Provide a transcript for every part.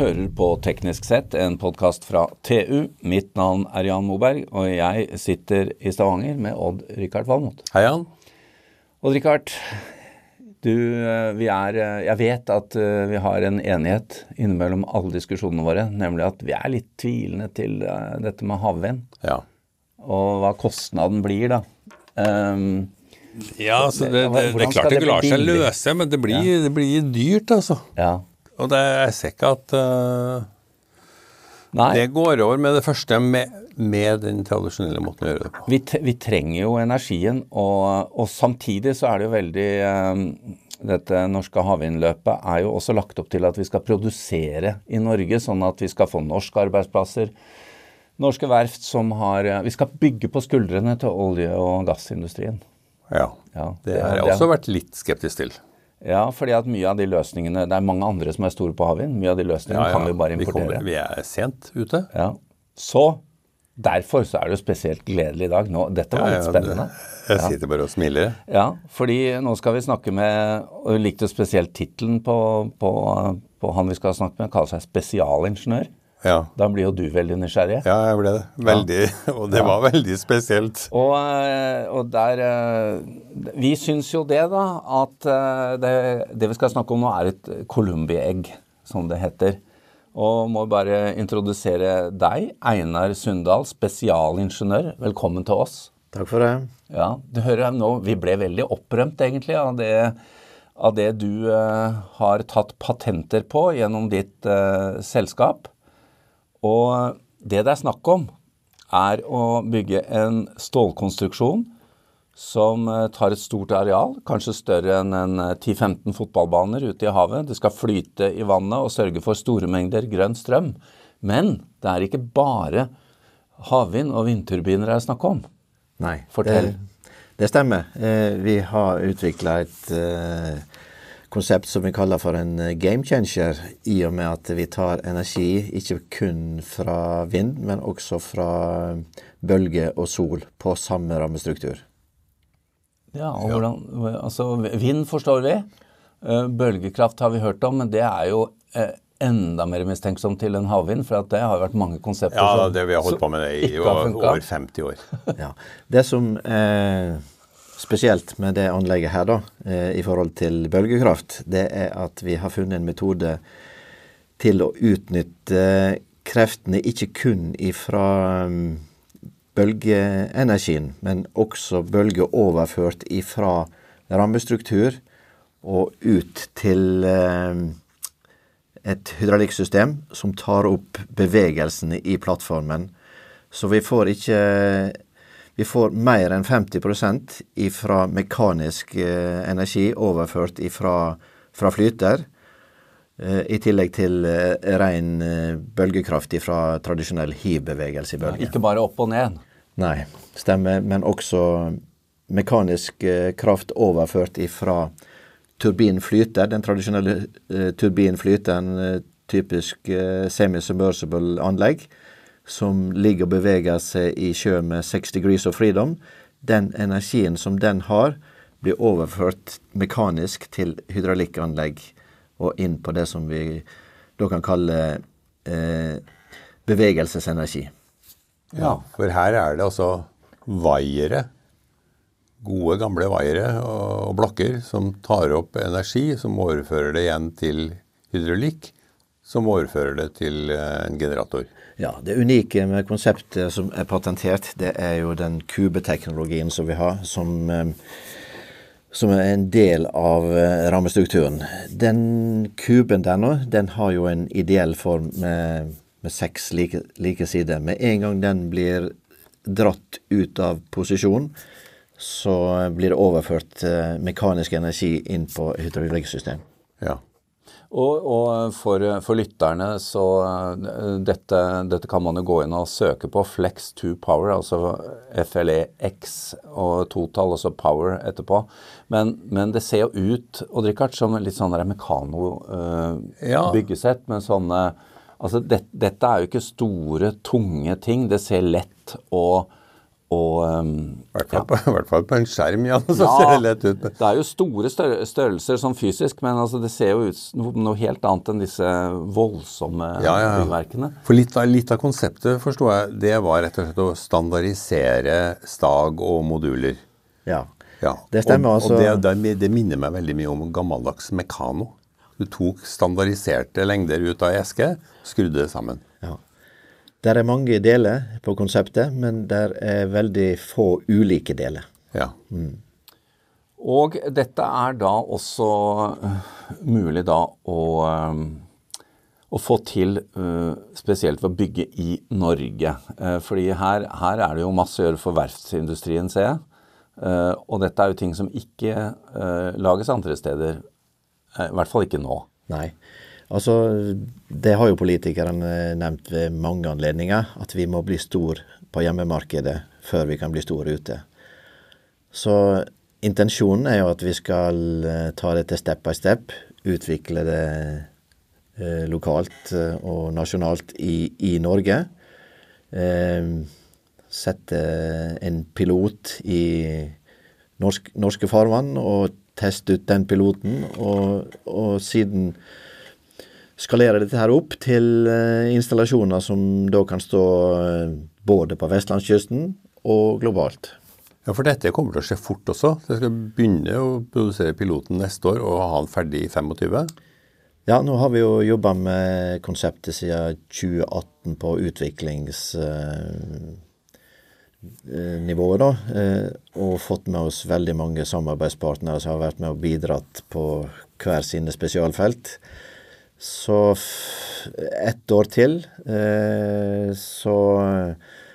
hører på Teknisk sett, en podkast fra TU. Mitt navn er Jan Moberg, og jeg sitter i Stavanger med Odd-Rikard Valmot. Hei, Jan. Odd-Rikard, du, eh, vi er eh, Jeg vet at eh, vi har en enighet innimellom alle diskusjonene våre, nemlig at vi er litt tvilende til dette med havvind. Ja. Og hva kostnaden blir, da. Um, ja, altså det, det, det, er klart det lar seg løse, men det blir, ja. det blir dyrt, altså. Ja. Og det, jeg ser ikke at uh, det går over med det første, med, med, den tradisjonelle måten å gjøre det på. Vi, vi trenger jo energien, og, og, samtidig så er det jo veldig um, dette norske havvindløpet er jo også lagt opp til at vi skal produsere i Norge, sånn at vi skal få norske arbeidsplasser. Norske verft som har Vi skal bygge på skuldrene til olje- og gassindustrien. Ja. ja det, det har jeg også vært litt skeptisk til. Ja, fordi at mye av de løsningene Det er mange andre som er store på havvind. Mye av de løsningene ja, ja. kan vi bare importere. Vi, kommer, vi er sent ute. Ja. Så derfor så er det jo spesielt gledelig i dag. Nå, dette var litt spennende. Jeg sitter bare og smiler. Ja, fordi nå skal vi snakke med og likte spesielt tittelen på, på, på, han vi skal snakke med. Kaller seg spesialingeniør. Ja. Da blir jo du veldig nysgjerrig. Ja, jeg ble det. Veldig. Ja. Og det var veldig spesielt. Og, eh, og der eh, Vi syns jo det, da, at eh, det, det vi skal snakke om nå, er et Columbi-egg, som det heter. Og må bare introdusere deg, Einar Sundal, spesialingeniør. Velkommen til oss. Takk for det. Ja, du hører nå, Vi ble veldig opprømt, egentlig, av det, av det du uh, har tatt patenter på gjennom ditt uh, selskap. Og det det er snakk om, er å bygge en stålkonstruksjon som eh, tar et stort areal, kanskje større enn en 10-15 eh, fotballbaner ute i havet. Det skal flyte i vannet og sørge for store mengder grønn strøm. Men det er ikke bare havvind og vindturbiner det er snakk om. Nei, Fortell. Det, det stemmer. Eh, vi har utvikla et konsept som vi kaller for en eh, game changer, i og med at vi tar energi ikke kun fra vind, men også fra eh, bølge og sol på samme rammestruktur. Ja, og hvordan, altså Vind forstår vi. Eh, bølgekraft har vi hørt om, men det er jo enda mer mistenksom til en havvind, for det har vært mange konsepter ja, som det vi har holdt på med det i over 50 år. ja, Det som eh, spesielt med det anlegget her, da, eh, i forhold til bølgekraft, det er at vi har funnet en metode til å utnytte kreftene ikke kun ifra mm, bølgeenergien, men også bølgeoverført ifra rammestruktur og ut til eh, et hydraulikksystem som tar opp bevegelsene i plattformen. Så vi får ikke vi får mer enn 50% ifra mekanisk eh, energi overført ifra, fra flyter. Eh, I tillegg til eh, ren bølgekraft fra tradisjonell hiv-bevegelse i bølger. Ikke bare opp og ned? Nei, stemmer. Men også mekanisk kraft overført ifra turbinflyter. Den tradisjonelle turbinflyteren, typisk semisubmersible anlegg som ligger og beveger seg i sjø med 6 degrees of freedom, den energien som den har, blir overført mekanisk til hydraulikkanlegg og inn på det som vi da kan kalle eh, bevegelsesenergi. Ja, for her er det altså vaiere, gode gamle vaiere og blokker, som tar opp energi, som overfører det igjen til hydraulikk, som overfører det til eh, en generator. Ja, Det unike med konseptet som er patentert, det er jo den kubeteknologien som vi har, som, eh, som er en del av eh, rammestrukturen. Den kuben der nå, den har jo en ideell form med, med seks like, like sider. Med en gang den blir dratt ut av posisjon, så blir det overført eh, mekanisk energi inn på hydraulikksystem. Ja. Og, og for, for, lytterne, så eh, dette, dette, kan man jo gå inn og søke på. Flex to power, altså FLEX og totall, altså power etterpå. Men, men det ser jo ut og Richard, som litt sånn mekano-byggesett. Uh, ja. med sånne Altså, det, dette er jo ikke store, tunge ting. Det ser lett og Og um, I hvert fall, på, i hvert fall på en skjerm, ja. Så Ja. ser det lett ut. det er jo store størrelser sånn fysisk, men altså det ser jo ut som noe, noe helt annet enn disse voldsomme Ja, ja, ja. byggverkene. For litt av, litt av konseptet, forsto jeg, det var rett og slett å standardisere stag og moduler. Ja. Ja. Det stemmer, og, altså. Og det, det, det minner meg veldig mye om gammeldags mekano. Du tok standardiserte lengder ut av ei eske, skrudde det sammen. Der er mange deler på konseptet, men der er veldig få ulike deler. Ja. Og dette er da også øh, mulig da å, øh, å få til øh, spesielt ved å bygge i Norge. Eh, fordi her, her er det jo masse å gjøre for verftsindustrien, ser jeg. Eh, og dette er jo ting som ikke lages andre steder. Eh, I hvert fall ikke nå. Nei. Altså, det har jo politikerne nevnt ved mange anledninger, at vi må bli stor på hjemmemarkedet før vi kan bli store ute. Så intensjonen er jo at vi skal eh, ta dette step by step, utvikle det eh, lokalt eh, og nasjonalt i, i Norge. Eh, sette en pilot i norsk, norske farvann og teste ut den piloten, og, og siden skalere dette her opp til eh, installasjoner som da kan stå eh, både på vestlandskysten og globalt. ja, for dette kommer til å skje fort også. Så jeg skal begynne å produsere piloten neste år og ha den ferdig i 25. Ja, nå har vi jo jobba med konseptet siden 2018 på utviklingsnivået, da. eh, Og fått med oss veldig mange samarbeidspartnere som har vært med og bidratt på hver sine spesialfelt. Så ett år til, eh, så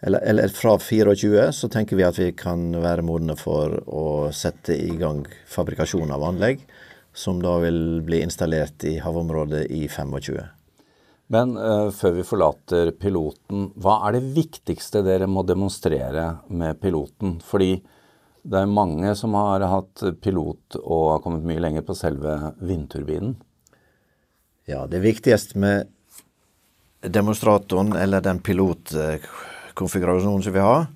eller, eller fra 24 så tenker vi at vi kan være modne for å sette i gang fabrikasjon av anlegg, som da vil bli installert i havområdet i 25. Men uh, før vi forlater piloten, hva er det viktigste dere må demonstrere med piloten? Fordi det er mange som har hatt pilot og har kommet mye lenger på selve vindturbinen. Ja, det viktigste med demonstratoren, eller den pilotkonfigurasjonen som vi har,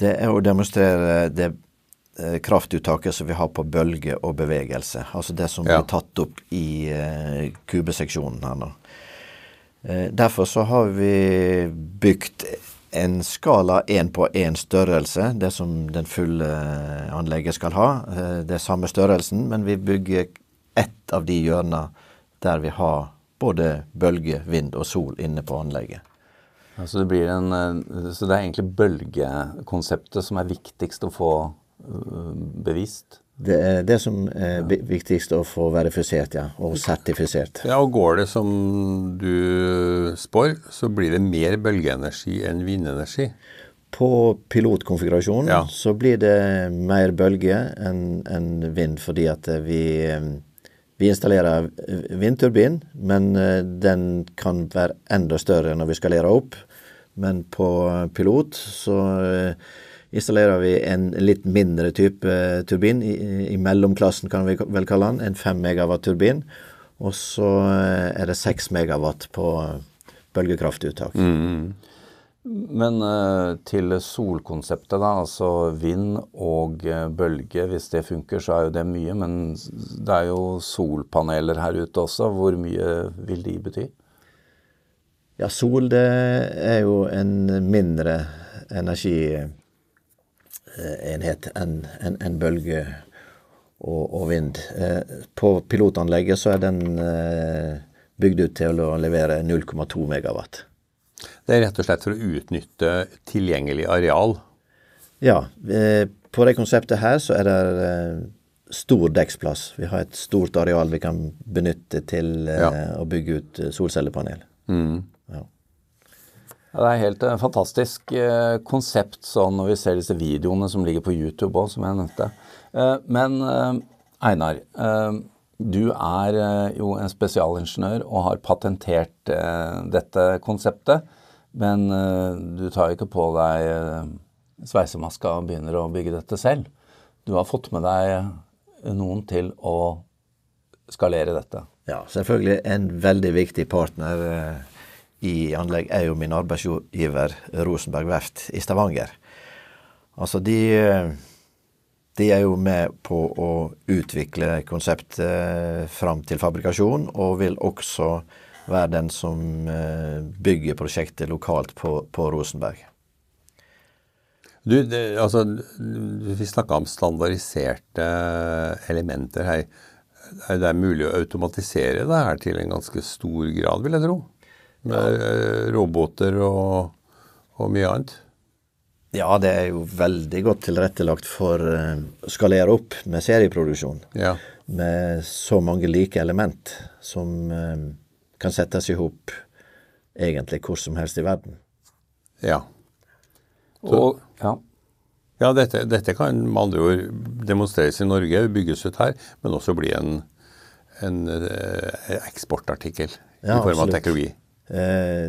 det er å demonstrere det eh, kraftuttaket som vi har på bølge og bevegelse. Altså det som Ja. blir tatt opp i eh, kubeseksjonen her nå. Eh, derfor så har vi bygd en skala én på én størrelse, det som den fulle anlegget skal ha. Det er samme størrelsen, men vi bygger ett av de hjørnene der vi har både bølge, vind og sol inne på anlegget. Altså det, blir en, øh, så det er egentlig bølgekonseptet som er viktigst å få øh, bevist? Det er det som er viktigst å få verifisert, ja, og sertifisert. Ja, og går det som du spår, så blir det mer bølgeenergi enn vindenergi. På pilotkonfigurasjonen Ja. så blir det mer bølge enn en vind, fordi at eh, vi, eh, vi installerer vindturbin, men eh, den kan være enda større når vi skalerer opp. Men på pilot så eh, installerer vi en litt mindre type turbin, i, i mellomklassen kan vi vel kalle den, en 5 megawatt turbin. Og så eh, er det 6 megawatt på bølgekraftuttak. Men øh, til solkonseptet, da, altså vind og øh, bølge, hvis det funker, så er jo det mye. Men det er jo solpaneler her ute også. Hvor mye vil de bety? Ja, sol det er jo en mindre energienhet enn en, en bølge og, og vind. Eh, på pilotanlegget så er den eh, bygd ut til å levere 0,2 megawatt. Det er rett og slett for å utnytte tilgjengelig areal. Ja, eh, på det konseptet her så er det eh, stor dekksplass. Vi har et stort areal vi kan benytte til eh, Ja. å bygge ut solcellepanel. Ja. Ja, det er helt eh, fantastisk eh, konsept sånn når vi ser disse videoene som ligger på YouTube òg, som jeg nevnte. Eh, men eh, Einar, eh, du er eh, jo en spesialingeniør og har patentert eh, dette konseptet. Men eh, du tar ikke på deg sveisemaska og begynner å bygge dette selv. Du har fått med deg noen til å skalere dette. Ja, selvfølgelig en veldig viktig partner i anlegg er jo min arbeidsgiver Rosenberg Verft i Stavanger. Altså, de, de er jo med på å utvikle konseptet fram til fabrikasjon, og vil også være den som eh, bygger prosjektet lokalt på, på Rosenberg. Du, det, altså, Vi snakka om standardiserte elementer her. Er det mulig å automatisere det her til en ganske stor grad, vil jeg tro? Med ja. roboter og, og, mye annet? Ja, det er jo veldig godt tilrettelagt for uh, å skalere opp med serieproduksjon. Ja. Med så mange like element som uh, kan settes i hop egentlig hvor som helst i verden. Ja. Så, og, ja. ja dette, dette, kan med andre ord demonstreres i Norge, bygges ut her, men også bli en, en eh, eksportartikkel ja, i form absolutt. av teknologi. Eh,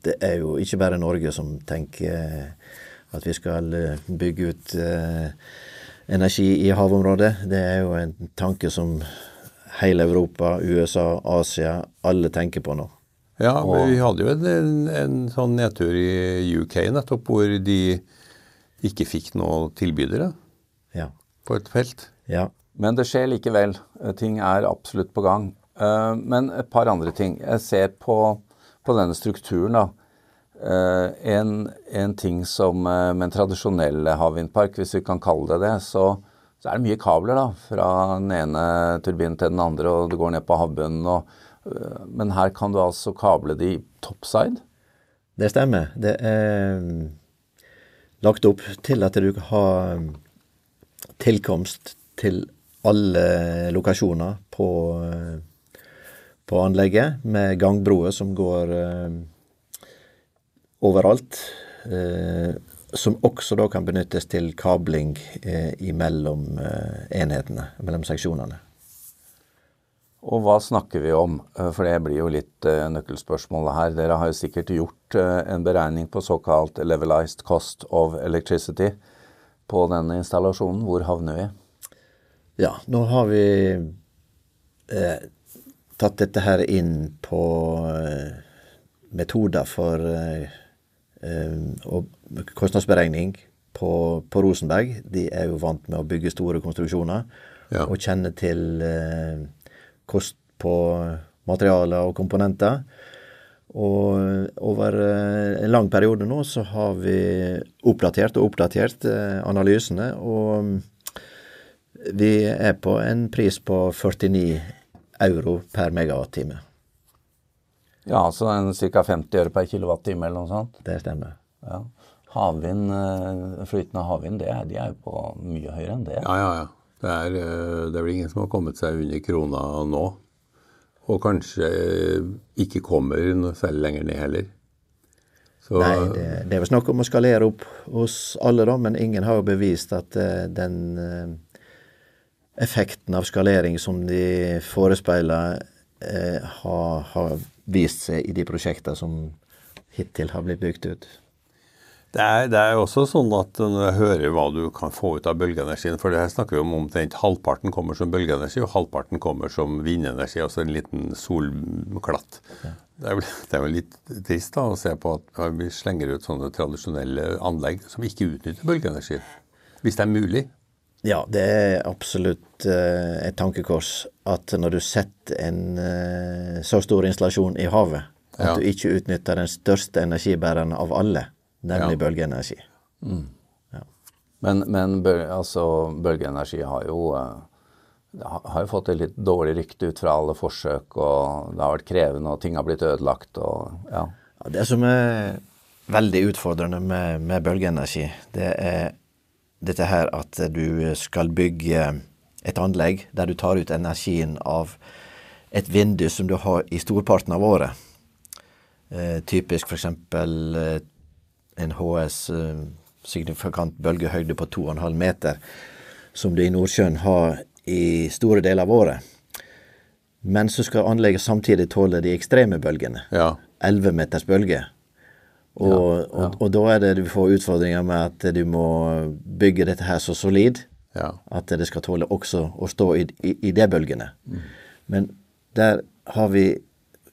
det er jo ikke bare Norge som tenker eh, at vi skal eh, bygge ut eh, energi i havområdet. Det er jo en tanke som hele Europa, USA, Asia, alle tenker på nå. Ja, og, vi hadde jo en, en, sånn nedtur i UK nettopp, hvor de ikke fikk noen tilbydere ja. på et felt. Ja. Men det skjer likevel. Ting er absolutt på gang. Eh, men et par andre ting. Jeg ser på, på denne strukturen, da. Eh, en, en, ting som eh, med en tradisjonell havvindpark, hvis vi kan kalle det det, så så er det mye kabler da, fra den ene turbinen til den andre, og du går ned på havbunnen. Og, øh, men her kan du altså kable de topside? Det stemmer. Det er lagt opp til at du har tilkomst til alle lokasjoner på, på anlegget, med gangbroer som går overalt som også da kan benyttes til kabling eh, imellom eh, enhetene, mellom seksjonene. Og hva snakker vi om? Eh, for det blir jo litt eh, nøkkelspørsmålet her. Dere har jo sikkert gjort eh, en beregning på såkalt levelized cost of electricity på denne installasjonen. Hvor havner vi? Ja, nå har vi eh, tatt dette her inn på metoder for og kostnadsberegning på, på, Rosenberg. De er jo vant med å bygge store konstruksjoner ja. og kjenner til eh, kost på materialer og komponenter. Og over eh, en lang periode nå så har vi oppdatert og oppdatert eh, analysene. Og vi er på en pris på 49 euro per megawattime. Ja, så ca. 50 øre per kilowattime eller noe sånt? Det stemmer. Ja. Havvind, eh, flytende havvind, de er jo på mye høyere enn det. Ja, ja, ja. Det er, eh, det er vel ingen som har kommet seg under krona nå. Og kanskje ikke kommer noe særlig lenger ned heller. Så, Nei, det, det er vel snakk om å skalere opp hos alle, da, men ingen har jo bevist at uh, den uh, effekten av skalering som de forespeiler, uh, har, har, vist seg i de prosjektene som hittil har blitt bygd ut. Det er, det er også sånn at når jeg hører hva du kan få ut av bølgeenergien For det her snakker vi om omtrent halvparten kommer som bølgeenergi, og halvparten kommer som vindenergi. Altså en liten solklatt. Ja. Det, det er jo litt trist da å se på at vi slenger ut sånne tradisjonelle anlegg som ikke utnytter bølgeenergi. Hvis det er mulig. Ja, det er absolutt uh, et tankekors at når du setter en uh, så stor installasjon i havet, at ja. du ikke utnytter den største energibæreren av alle nemlig ja. bølgeenergi. Mm. Ja. Men, men bøl, altså, bølgeenergi har jo, eh, har jo fått et litt dårlig rykte ut fra alle forsøk, og det har vært krevende, og ting har blitt ødelagt. Og, ja. Ja, det som er veldig utfordrende med, med bølgeenergi, det er dette her at du skal bygge et anlegg der du tar ut energien av et vindu som du har i storparten av året. Eh, typisk f.eks. Eh, en HS eh, signifikant bølgehøyde på 2,5 meter, som du i Nordsjøen har i store deler av året. Men så skal anlegget samtidig tåle de ekstreme bølgene. Ja. 11 meters bølge. Og, ja, ja. og, og, da er det du får utfordringer med at du må bygge dette her så solid ja. at det skal tåle også å stå i, i, i de bølgene. Mm. Men der har vi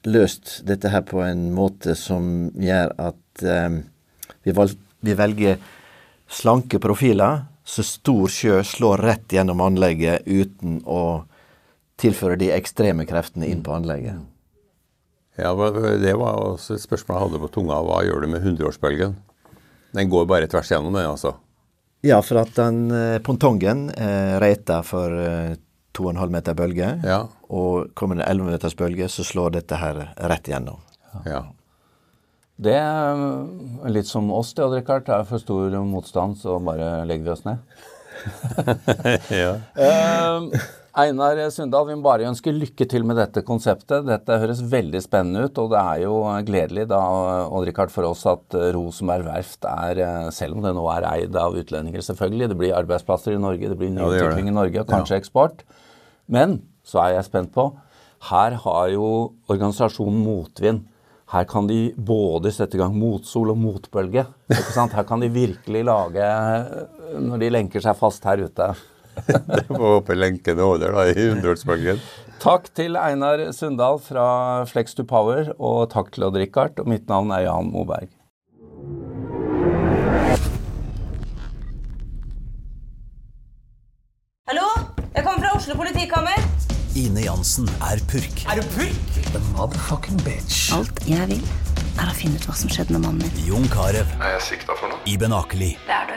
løst dette her på en måte som gjør at um, vi, valg, vi velger slanke profiler, så stor sjø slår rett gjennom anlegget uten å tilføre de ekstreme kreftene inn på anlegget. Ja, Det var også et spørsmål jeg hadde på tunga. Hva gjør du med 100-årsbølgen? Den går bare tvers gjennom, den altså? Ja, for at den eh, pontongen er reita for eh, 2,5 meter bølge. Ja. Og kommer det 11 meters bølge, så slår dette her rett gjennom. ja. Det er litt som oss, det, Odd-Rikard. Det er for stor motstand, så bare legger vi oss ned. ja. Eh, Einar Sundal, vi må bare ønske lykke til med dette konseptet. Dette høres veldig spennende ut, og det er jo gledelig da, Odd-Rikard, for oss at Rosenberg verft er, eh, selv om det nå er eid av utlendinger selvfølgelig, det blir arbeidsplasser i Norge, det blir ny utvikling i Norge, og kanskje eksport. Men så er jeg spent på, her har jo organisasjonen Motvind her kan de både sette i gang motsol og motbølge. ikke sant? Her kan de virkelig lage Når de lenker seg fast her ute. Det får håpe lenken holder da, i 100-årsbølgen. Takk til Einar Sundal fra Flex to Power, og takk til Odd-Rikard. Og mitt navn er Jan Moberg. Hallo? Jeg kommer fra Oslo politikammer. Ine Jansen er purk. Er du purk? The motherfucking bitch. Alt jeg vil, er å finne ut hva som skjedde med mannen min. Jon Carew. Er jeg sikta for noe? Iben Akeli. Det er du.